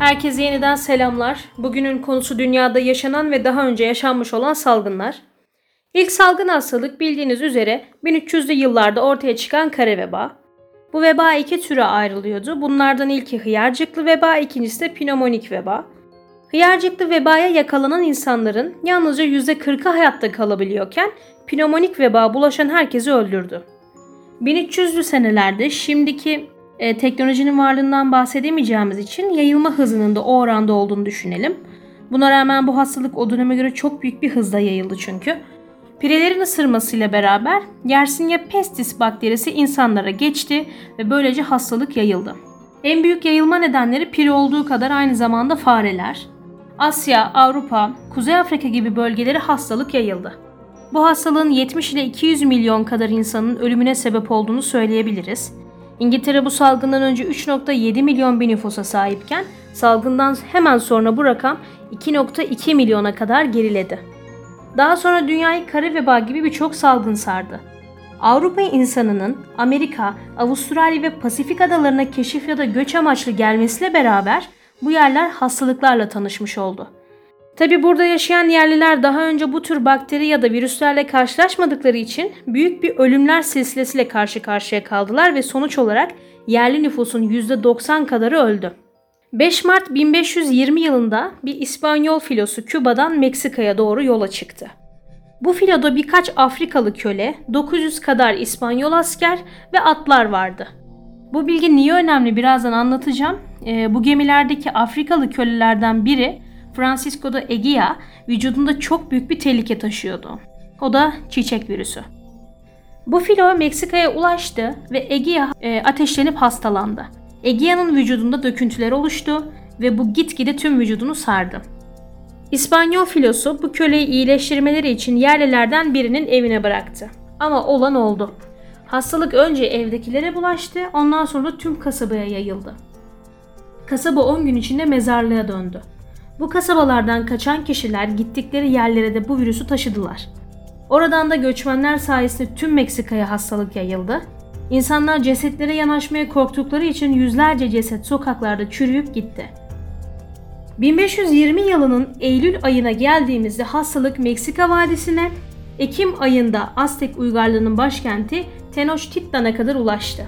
Herkese yeniden selamlar. Bugünün konusu dünyada yaşanan ve daha önce yaşanmış olan salgınlar. İlk salgın hastalık bildiğiniz üzere 1300'lü yıllarda ortaya çıkan kara veba. Bu veba iki türe ayrılıyordu. Bunlardan ilki hıyarcıklı veba, ikincisi de pneumonik veba. Hıyarcıklı vebaya yakalanan insanların yalnızca %40'ı hayatta kalabiliyorken pneumonik veba bulaşan herkesi öldürdü. 1300'lü senelerde şimdiki e, teknolojinin varlığından bahsedemeyeceğimiz için yayılma hızının da o oranda olduğunu düşünelim. Buna rağmen bu hastalık o döneme göre çok büyük bir hızla yayıldı çünkü. Pirelerin ısırmasıyla beraber Yersinia pestis bakterisi insanlara geçti ve böylece hastalık yayıldı. En büyük yayılma nedenleri pire olduğu kadar aynı zamanda fareler. Asya, Avrupa, Kuzey Afrika gibi bölgelere hastalık yayıldı. Bu hastalığın 70 ile 200 milyon kadar insanın ölümüne sebep olduğunu söyleyebiliriz. İngiltere bu salgından önce 3.7 milyon bir nüfusa sahipken salgından hemen sonra bu rakam 2.2 milyona kadar geriledi. Daha sonra dünyayı kara veba gibi birçok salgın sardı. Avrupa insanının Amerika, Avustralya ve Pasifik adalarına keşif ya da göç amaçlı gelmesiyle beraber bu yerler hastalıklarla tanışmış oldu. Tabi burada yaşayan yerliler daha önce bu tür bakteri ya da virüslerle karşılaşmadıkları için büyük bir ölümler silsilesiyle karşı karşıya kaldılar ve sonuç olarak yerli nüfusun %90 kadarı öldü. 5 Mart 1520 yılında bir İspanyol filosu Küba'dan Meksika'ya doğru yola çıktı. Bu filoda birkaç Afrikalı köle, 900 kadar İspanyol asker ve atlar vardı. Bu bilgi niye önemli birazdan anlatacağım. E, bu gemilerdeki Afrikalı kölelerden biri Francisco de Eguia vücudunda çok büyük bir tehlike taşıyordu. O da çiçek virüsü. Bu filo Meksika'ya ulaştı ve Egia e, ateşlenip hastalandı. Egia'nın vücudunda döküntüler oluştu ve bu gitgide tüm vücudunu sardı. İspanyol filosu bu köleyi iyileştirmeleri için yerlilerden birinin evine bıraktı. Ama olan oldu. Hastalık önce evdekilere bulaştı, ondan sonra tüm kasabaya yayıldı. Kasaba 10 gün içinde mezarlığa döndü. Bu kasabalardan kaçan kişiler gittikleri yerlere de bu virüsü taşıdılar. Oradan da göçmenler sayesinde tüm Meksika'ya hastalık yayıldı. İnsanlar cesetlere yanaşmaya korktukları için yüzlerce ceset sokaklarda çürüyüp gitti. 1520 yılının Eylül ayına geldiğimizde hastalık Meksika Vadisi'ne, Ekim ayında Aztek uygarlığının başkenti Tenochtitlan'a kadar ulaştı.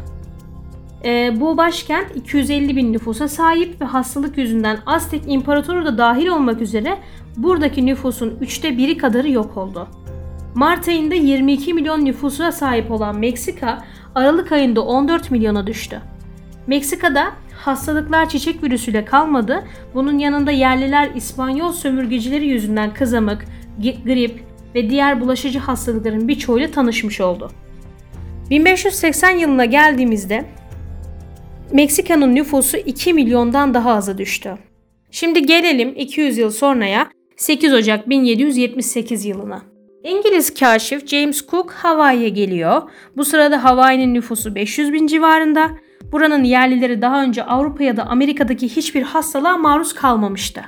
E, bu başkent 250 bin nüfusa sahip ve hastalık yüzünden Aztek İmparatoru da dahil olmak üzere buradaki nüfusun üçte biri kadarı yok oldu. Mart ayında 22 milyon nüfusa sahip olan Meksika, Aralık ayında 14 milyona düştü. Meksika'da hastalıklar çiçek virüsüyle kalmadı, bunun yanında yerliler İspanyol sömürgecileri yüzünden kızamık, grip ve diğer bulaşıcı hastalıkların birçoğuyla tanışmış oldu. 1580 yılına geldiğimizde Meksika'nın nüfusu 2 milyondan daha aza düştü. Şimdi gelelim 200 yıl sonraya 8 Ocak 1778 yılına. İngiliz kaşif James Cook Hawaii'ye geliyor. Bu sırada Hawaii'nin nüfusu 500 bin civarında. Buranın yerlileri daha önce Avrupa ya da Amerika'daki hiçbir hastalığa maruz kalmamıştı.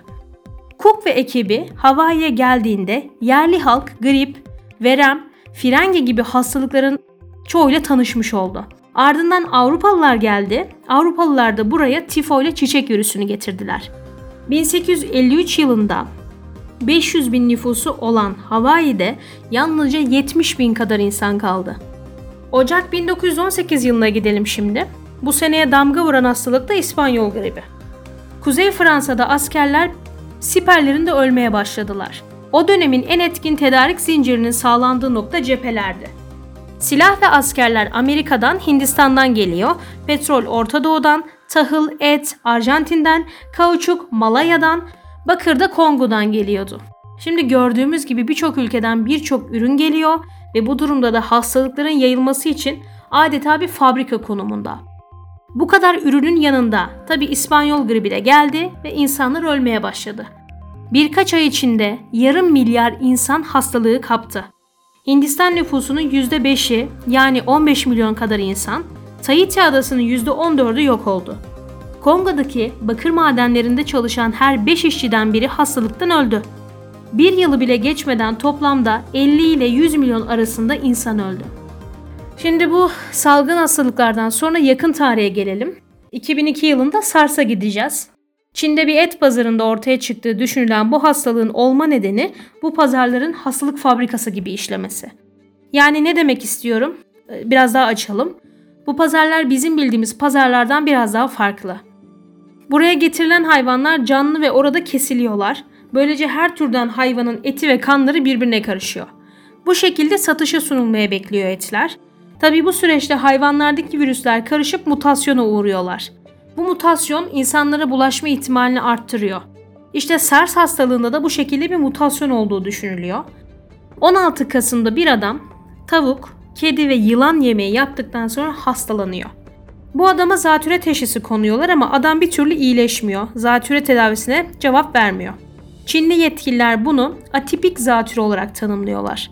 Cook ve ekibi Hawaii'ye geldiğinde yerli halk grip, verem, firenge gibi hastalıkların çoğuyla tanışmış oldu. Ardından Avrupalılar geldi. Avrupalılar da buraya tifo ile çiçek virüsünü getirdiler. 1853 yılında 500 bin nüfusu olan Hawaii'de yalnızca 70 bin kadar insan kaldı. Ocak 1918 yılına gidelim şimdi. Bu seneye damga vuran hastalık da İspanyol gribi. Kuzey Fransa'da askerler siperlerinde ölmeye başladılar. O dönemin en etkin tedarik zincirinin sağlandığı nokta cephelerdi. Silah ve askerler Amerika'dan, Hindistan'dan geliyor. Petrol Orta Doğu'dan, tahıl, et Arjantin'den, kauçuk Malaya'dan, bakır da Kongo'dan geliyordu. Şimdi gördüğümüz gibi birçok ülkeden birçok ürün geliyor ve bu durumda da hastalıkların yayılması için adeta bir fabrika konumunda. Bu kadar ürünün yanında tabi İspanyol gribi de geldi ve insanlar ölmeye başladı. Birkaç ay içinde yarım milyar insan hastalığı kaptı. Hindistan nüfusunun %5'i yani 15 milyon kadar insan, Tahiti adasının %14'ü yok oldu. Kongo'daki bakır madenlerinde çalışan her 5 işçiden biri hastalıktan öldü. Bir yılı bile geçmeden toplamda 50 ile 100 milyon arasında insan öldü. Şimdi bu salgın hastalıklardan sonra yakın tarihe gelelim. 2002 yılında SARS'a gideceğiz. Çin'de bir et pazarında ortaya çıktığı düşünülen bu hastalığın olma nedeni bu pazarların hastalık fabrikası gibi işlemesi. Yani ne demek istiyorum? Ee, biraz daha açalım. Bu pazarlar bizim bildiğimiz pazarlardan biraz daha farklı. Buraya getirilen hayvanlar canlı ve orada kesiliyorlar. Böylece her türden hayvanın eti ve kanları birbirine karışıyor. Bu şekilde satışa sunulmaya bekliyor etler. Tabi bu süreçte hayvanlardaki virüsler karışıp mutasyona uğruyorlar. Bu mutasyon insanlara bulaşma ihtimalini arttırıyor. İşte SARS hastalığında da bu şekilde bir mutasyon olduğu düşünülüyor. 16 Kasım'da bir adam tavuk, kedi ve yılan yemeği yaptıktan sonra hastalanıyor. Bu adama zatüre teşhisi konuyorlar ama adam bir türlü iyileşmiyor. Zatüre tedavisine cevap vermiyor. Çinli yetkililer bunu atipik zatüre olarak tanımlıyorlar.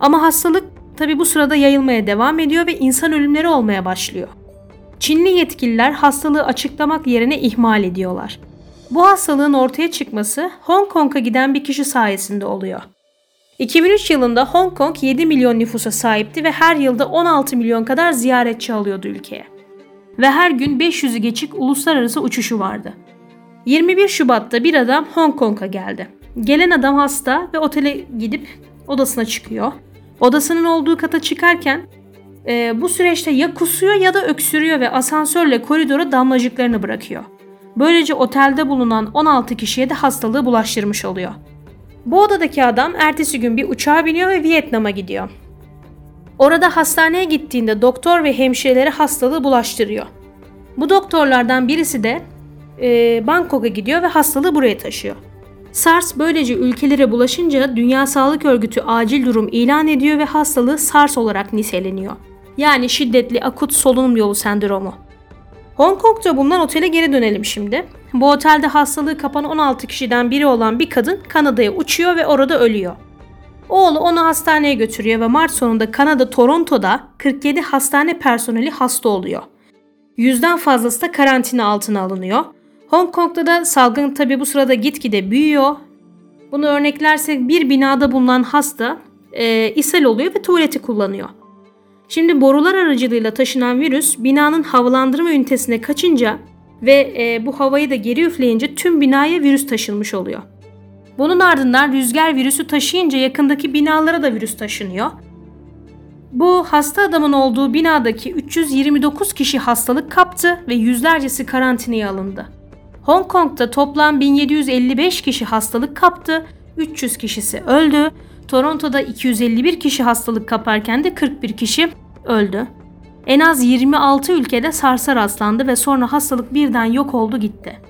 Ama hastalık tabi bu sırada yayılmaya devam ediyor ve insan ölümleri olmaya başlıyor. Çinli yetkililer hastalığı açıklamak yerine ihmal ediyorlar. Bu hastalığın ortaya çıkması Hong Kong'a giden bir kişi sayesinde oluyor. 2003 yılında Hong Kong 7 milyon nüfusa sahipti ve her yılda 16 milyon kadar ziyaretçi alıyordu ülkeye. Ve her gün 500'ü geçik uluslararası uçuşu vardı. 21 Şubat'ta bir adam Hong Kong'a geldi. Gelen adam hasta ve otele gidip odasına çıkıyor. Odasının olduğu kata çıkarken e, bu süreçte ya kusuyor ya da öksürüyor ve asansörle koridora damlacıklarını bırakıyor. Böylece otelde bulunan 16 kişiye de hastalığı bulaştırmış oluyor. Bu odadaki adam ertesi gün bir uçağa biniyor ve Vietnam'a gidiyor. Orada hastaneye gittiğinde doktor ve hemşirelere hastalığı bulaştırıyor. Bu doktorlardan birisi de e, Bangkok'a gidiyor ve hastalığı buraya taşıyor. SARS böylece ülkelere bulaşınca Dünya Sağlık Örgütü acil durum ilan ediyor ve hastalığı SARS olarak niteleniyor. Yani şiddetli akut solunum yolu sendromu. Hong Kong'da bulunan otele geri dönelim şimdi. Bu otelde hastalığı kapan 16 kişiden biri olan bir kadın Kanada'ya uçuyor ve orada ölüyor. Oğlu onu hastaneye götürüyor ve Mart sonunda Kanada Toronto'da 47 hastane personeli hasta oluyor. Yüzden fazlası da karantina altına alınıyor. Hong Kong'da da salgın tabi bu sırada gitgide büyüyor. Bunu örneklersek bir binada bulunan hasta e, ishal oluyor ve tuvaleti kullanıyor. Şimdi borular aracılığıyla taşınan virüs binanın havalandırma ünitesine kaçınca ve e, bu havayı da geri üfleyince tüm binaya virüs taşınmış oluyor. Bunun ardından rüzgar virüsü taşıyınca yakındaki binalara da virüs taşınıyor. Bu hasta adamın olduğu binadaki 329 kişi hastalık kaptı ve yüzlercesi karantinaya alındı. Hong Kong'da toplam 1755 kişi hastalık kaptı, 300 kişisi öldü. Toronto'da 251 kişi hastalık kaparken de 41 kişi öldü. En az 26 ülkede sarsa rastlandı ve sonra hastalık birden yok oldu gitti.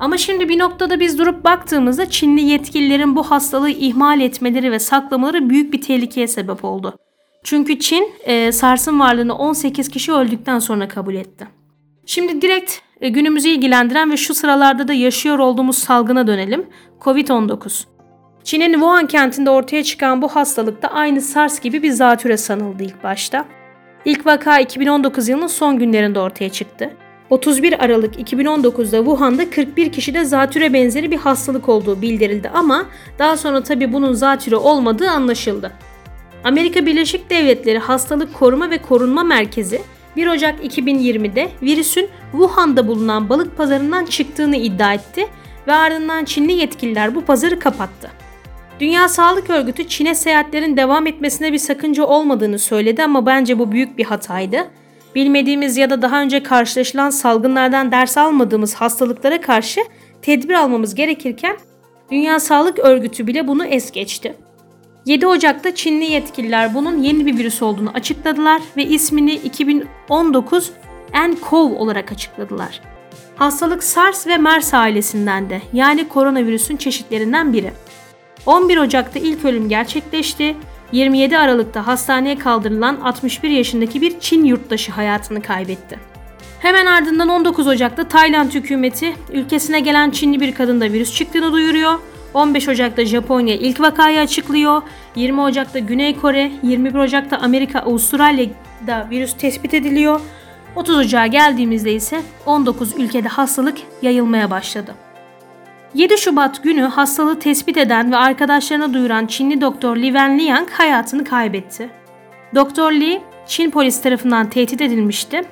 Ama şimdi bir noktada biz durup baktığımızda Çinli yetkililerin bu hastalığı ihmal etmeleri ve saklamaları büyük bir tehlikeye sebep oldu. Çünkü Çin e, SARS'ın varlığını 18 kişi öldükten sonra kabul etti. Şimdi direkt e, günümüzü ilgilendiren ve şu sıralarda da yaşıyor olduğumuz salgına dönelim. Covid-19. Çin'in Wuhan kentinde ortaya çıkan bu hastalıkta aynı SARS gibi bir zatüre sanıldı ilk başta. İlk vaka 2019 yılının son günlerinde ortaya çıktı. 31 Aralık 2019'da Wuhan'da 41 kişide zatüre benzeri bir hastalık olduğu bildirildi ama daha sonra tabi bunun zatüre olmadığı anlaşıldı. Amerika Birleşik Devletleri Hastalık Koruma ve Korunma Merkezi 1 Ocak 2020'de virüsün Wuhan'da bulunan balık pazarından çıktığını iddia etti ve ardından Çinli yetkililer bu pazarı kapattı. Dünya Sağlık Örgütü Çin'e seyahatlerin devam etmesine bir sakınca olmadığını söyledi ama bence bu büyük bir hataydı. Bilmediğimiz ya da daha önce karşılaşılan salgınlardan ders almadığımız hastalıklara karşı tedbir almamız gerekirken Dünya Sağlık Örgütü bile bunu es geçti. 7 Ocak'ta Çinli yetkililer bunun yeni bir virüs olduğunu açıkladılar ve ismini 2019 nCoV olarak açıkladılar. Hastalık SARS ve MERS ailesinden de yani koronavirüsün çeşitlerinden biri. 11 Ocak'ta ilk ölüm gerçekleşti. 27 Aralık'ta hastaneye kaldırılan 61 yaşındaki bir Çin yurttaşı hayatını kaybetti. Hemen ardından 19 Ocak'ta Tayland hükümeti ülkesine gelen Çinli bir kadında virüs çıktığını duyuruyor. 15 Ocak'ta Japonya ilk vakayı açıklıyor. 20 Ocak'ta Güney Kore, 21 Ocak'ta Amerika, Avustralya'da virüs tespit ediliyor. 30 Ocak'a geldiğimizde ise 19 ülkede hastalık yayılmaya başladı. 7 Şubat günü hastalığı tespit eden ve arkadaşlarına duyuran Çinli doktor Li Wenliang hayatını kaybetti. Doktor Li, Çin polis tarafından tehdit edilmişti.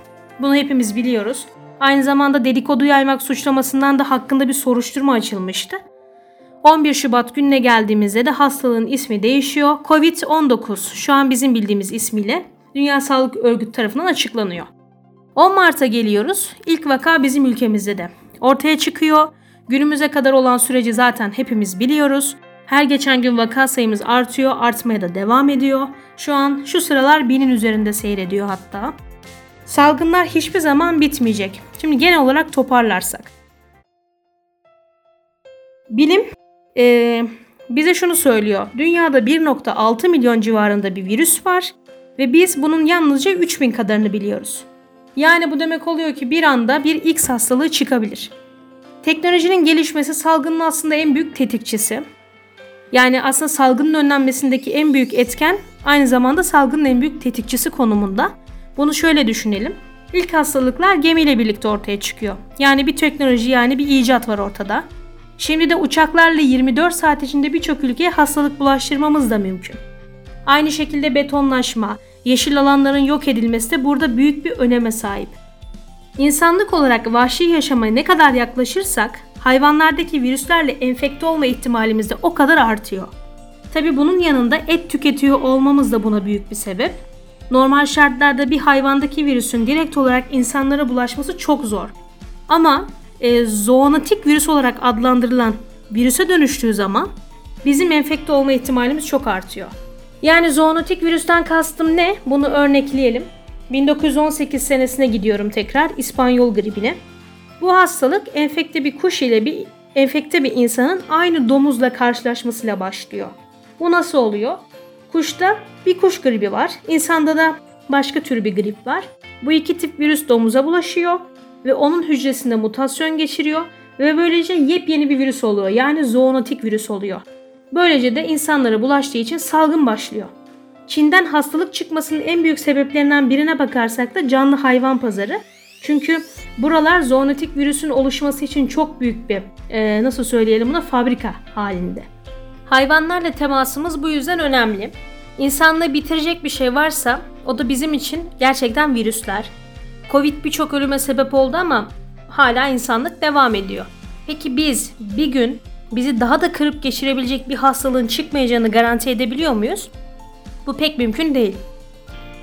Bunu hepimiz biliyoruz. Aynı zamanda dedikodu yaymak suçlamasından da hakkında bir soruşturma açılmıştı. 11 Şubat gününe geldiğimizde de hastalığın ismi değişiyor. Covid-19 şu an bizim bildiğimiz ismiyle Dünya Sağlık Örgütü tarafından açıklanıyor. 10 Mart'a geliyoruz. İlk vaka bizim ülkemizde de ortaya çıkıyor. Günümüze kadar olan süreci zaten hepimiz biliyoruz. Her geçen gün vaka sayımız artıyor, artmaya da devam ediyor. Şu an şu sıralar binin üzerinde seyrediyor hatta. Salgınlar hiçbir zaman bitmeyecek. Şimdi genel olarak toparlarsak. Bilim ee, bize şunu söylüyor. Dünyada 1.6 milyon civarında bir virüs var ve biz bunun yalnızca 3000 kadarını biliyoruz. Yani bu demek oluyor ki bir anda bir X hastalığı çıkabilir. Teknolojinin gelişmesi salgının aslında en büyük tetikçisi. Yani aslında salgının önlenmesindeki en büyük etken aynı zamanda salgının en büyük tetikçisi konumunda. Bunu şöyle düşünelim. İlk hastalıklar gemiyle birlikte ortaya çıkıyor. Yani bir teknoloji yani bir icat var ortada. Şimdi de uçaklarla 24 saat içinde birçok ülkeye hastalık bulaştırmamız da mümkün. Aynı şekilde betonlaşma, yeşil alanların yok edilmesi de burada büyük bir öneme sahip. İnsanlık olarak vahşi yaşamaya ne kadar yaklaşırsak hayvanlardaki virüslerle enfekte olma ihtimalimiz de o kadar artıyor. Tabi bunun yanında et tüketiyor olmamız da buna büyük bir sebep. Normal şartlarda bir hayvandaki virüsün direkt olarak insanlara bulaşması çok zor. Ama e, zoonotik virüs olarak adlandırılan virüse dönüştüğü zaman bizim enfekte olma ihtimalimiz çok artıyor. Yani zoonotik virüsten kastım ne? Bunu örnekleyelim. 1918 senesine gidiyorum tekrar İspanyol gribine. Bu hastalık enfekte bir kuş ile bir enfekte bir insanın aynı domuzla karşılaşmasıyla başlıyor. Bu nasıl oluyor? Kuşta bir kuş gribi var, insanda da başka tür bir grip var. Bu iki tip virüs domuza bulaşıyor ve onun hücresinde mutasyon geçiriyor ve böylece yepyeni bir virüs oluyor. Yani zoonotik virüs oluyor. Böylece de insanlara bulaştığı için salgın başlıyor. Çin'den hastalık çıkmasının en büyük sebeplerinden birine bakarsak da canlı hayvan pazarı. Çünkü buralar zoonotik virüsün oluşması için çok büyük bir e, nasıl söyleyelim buna fabrika halinde. Hayvanlarla temasımız bu yüzden önemli. İnsanlığı bitirecek bir şey varsa o da bizim için gerçekten virüsler. Covid birçok ölüme sebep oldu ama hala insanlık devam ediyor. Peki biz bir gün bizi daha da kırıp geçirebilecek bir hastalığın çıkmayacağını garanti edebiliyor muyuz? Bu pek mümkün değil.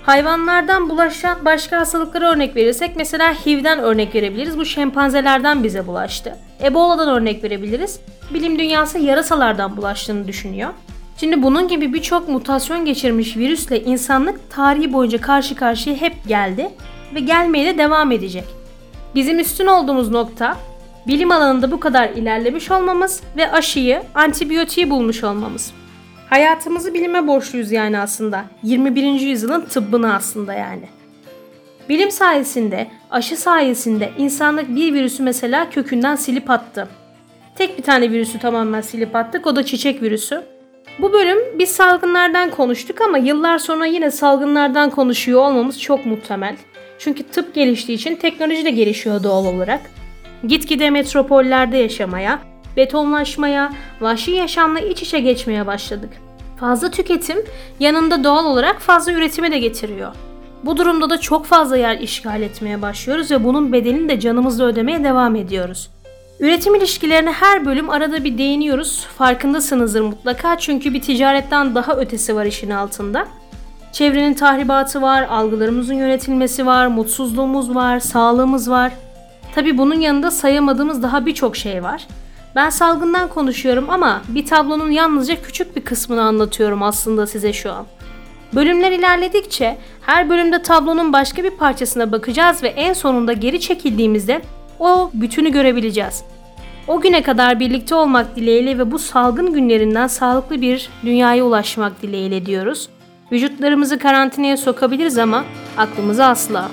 Hayvanlardan bulaşan başka hastalıklara örnek verirsek mesela HIV'den örnek verebiliriz. Bu şempanzelerden bize bulaştı. Ebola'dan örnek verebiliriz. Bilim dünyası yarasalardan bulaştığını düşünüyor. Şimdi bunun gibi birçok mutasyon geçirmiş virüsle insanlık tarihi boyunca karşı karşıya hep geldi ve gelmeye de devam edecek. Bizim üstün olduğumuz nokta bilim alanında bu kadar ilerlemiş olmamız ve aşıyı, antibiyotiği bulmuş olmamız. Hayatımızı bilime borçluyuz yani aslında. 21. yüzyılın tıbbına aslında yani. Bilim sayesinde, aşı sayesinde insanlık bir virüsü mesela kökünden silip attı. Tek bir tane virüsü tamamen silip attık o da çiçek virüsü. Bu bölüm biz salgınlardan konuştuk ama yıllar sonra yine salgınlardan konuşuyor olmamız çok muhtemel. Çünkü tıp geliştiği için teknoloji de gelişiyor doğal olarak. Gitgide metropollerde yaşamaya, betonlaşmaya, vahşi yaşamla iç içe geçmeye başladık. Fazla tüketim yanında doğal olarak fazla üretimi de getiriyor. Bu durumda da çok fazla yer işgal etmeye başlıyoruz ve bunun bedelini de canımızla ödemeye devam ediyoruz. Üretim ilişkilerine her bölüm arada bir değiniyoruz. Farkındasınızdır mutlaka çünkü bir ticaretten daha ötesi var işin altında. Çevrenin tahribatı var, algılarımızın yönetilmesi var, mutsuzluğumuz var, sağlığımız var. Tabi bunun yanında sayamadığımız daha birçok şey var. Ben salgından konuşuyorum ama bir tablonun yalnızca küçük bir kısmını anlatıyorum aslında size şu an. Bölümler ilerledikçe her bölümde tablonun başka bir parçasına bakacağız ve en sonunda geri çekildiğimizde o bütünü görebileceğiz. O güne kadar birlikte olmak dileğiyle ve bu salgın günlerinden sağlıklı bir dünyaya ulaşmak dileğiyle diyoruz. Vücutlarımızı karantinaya sokabiliriz ama aklımızı asla.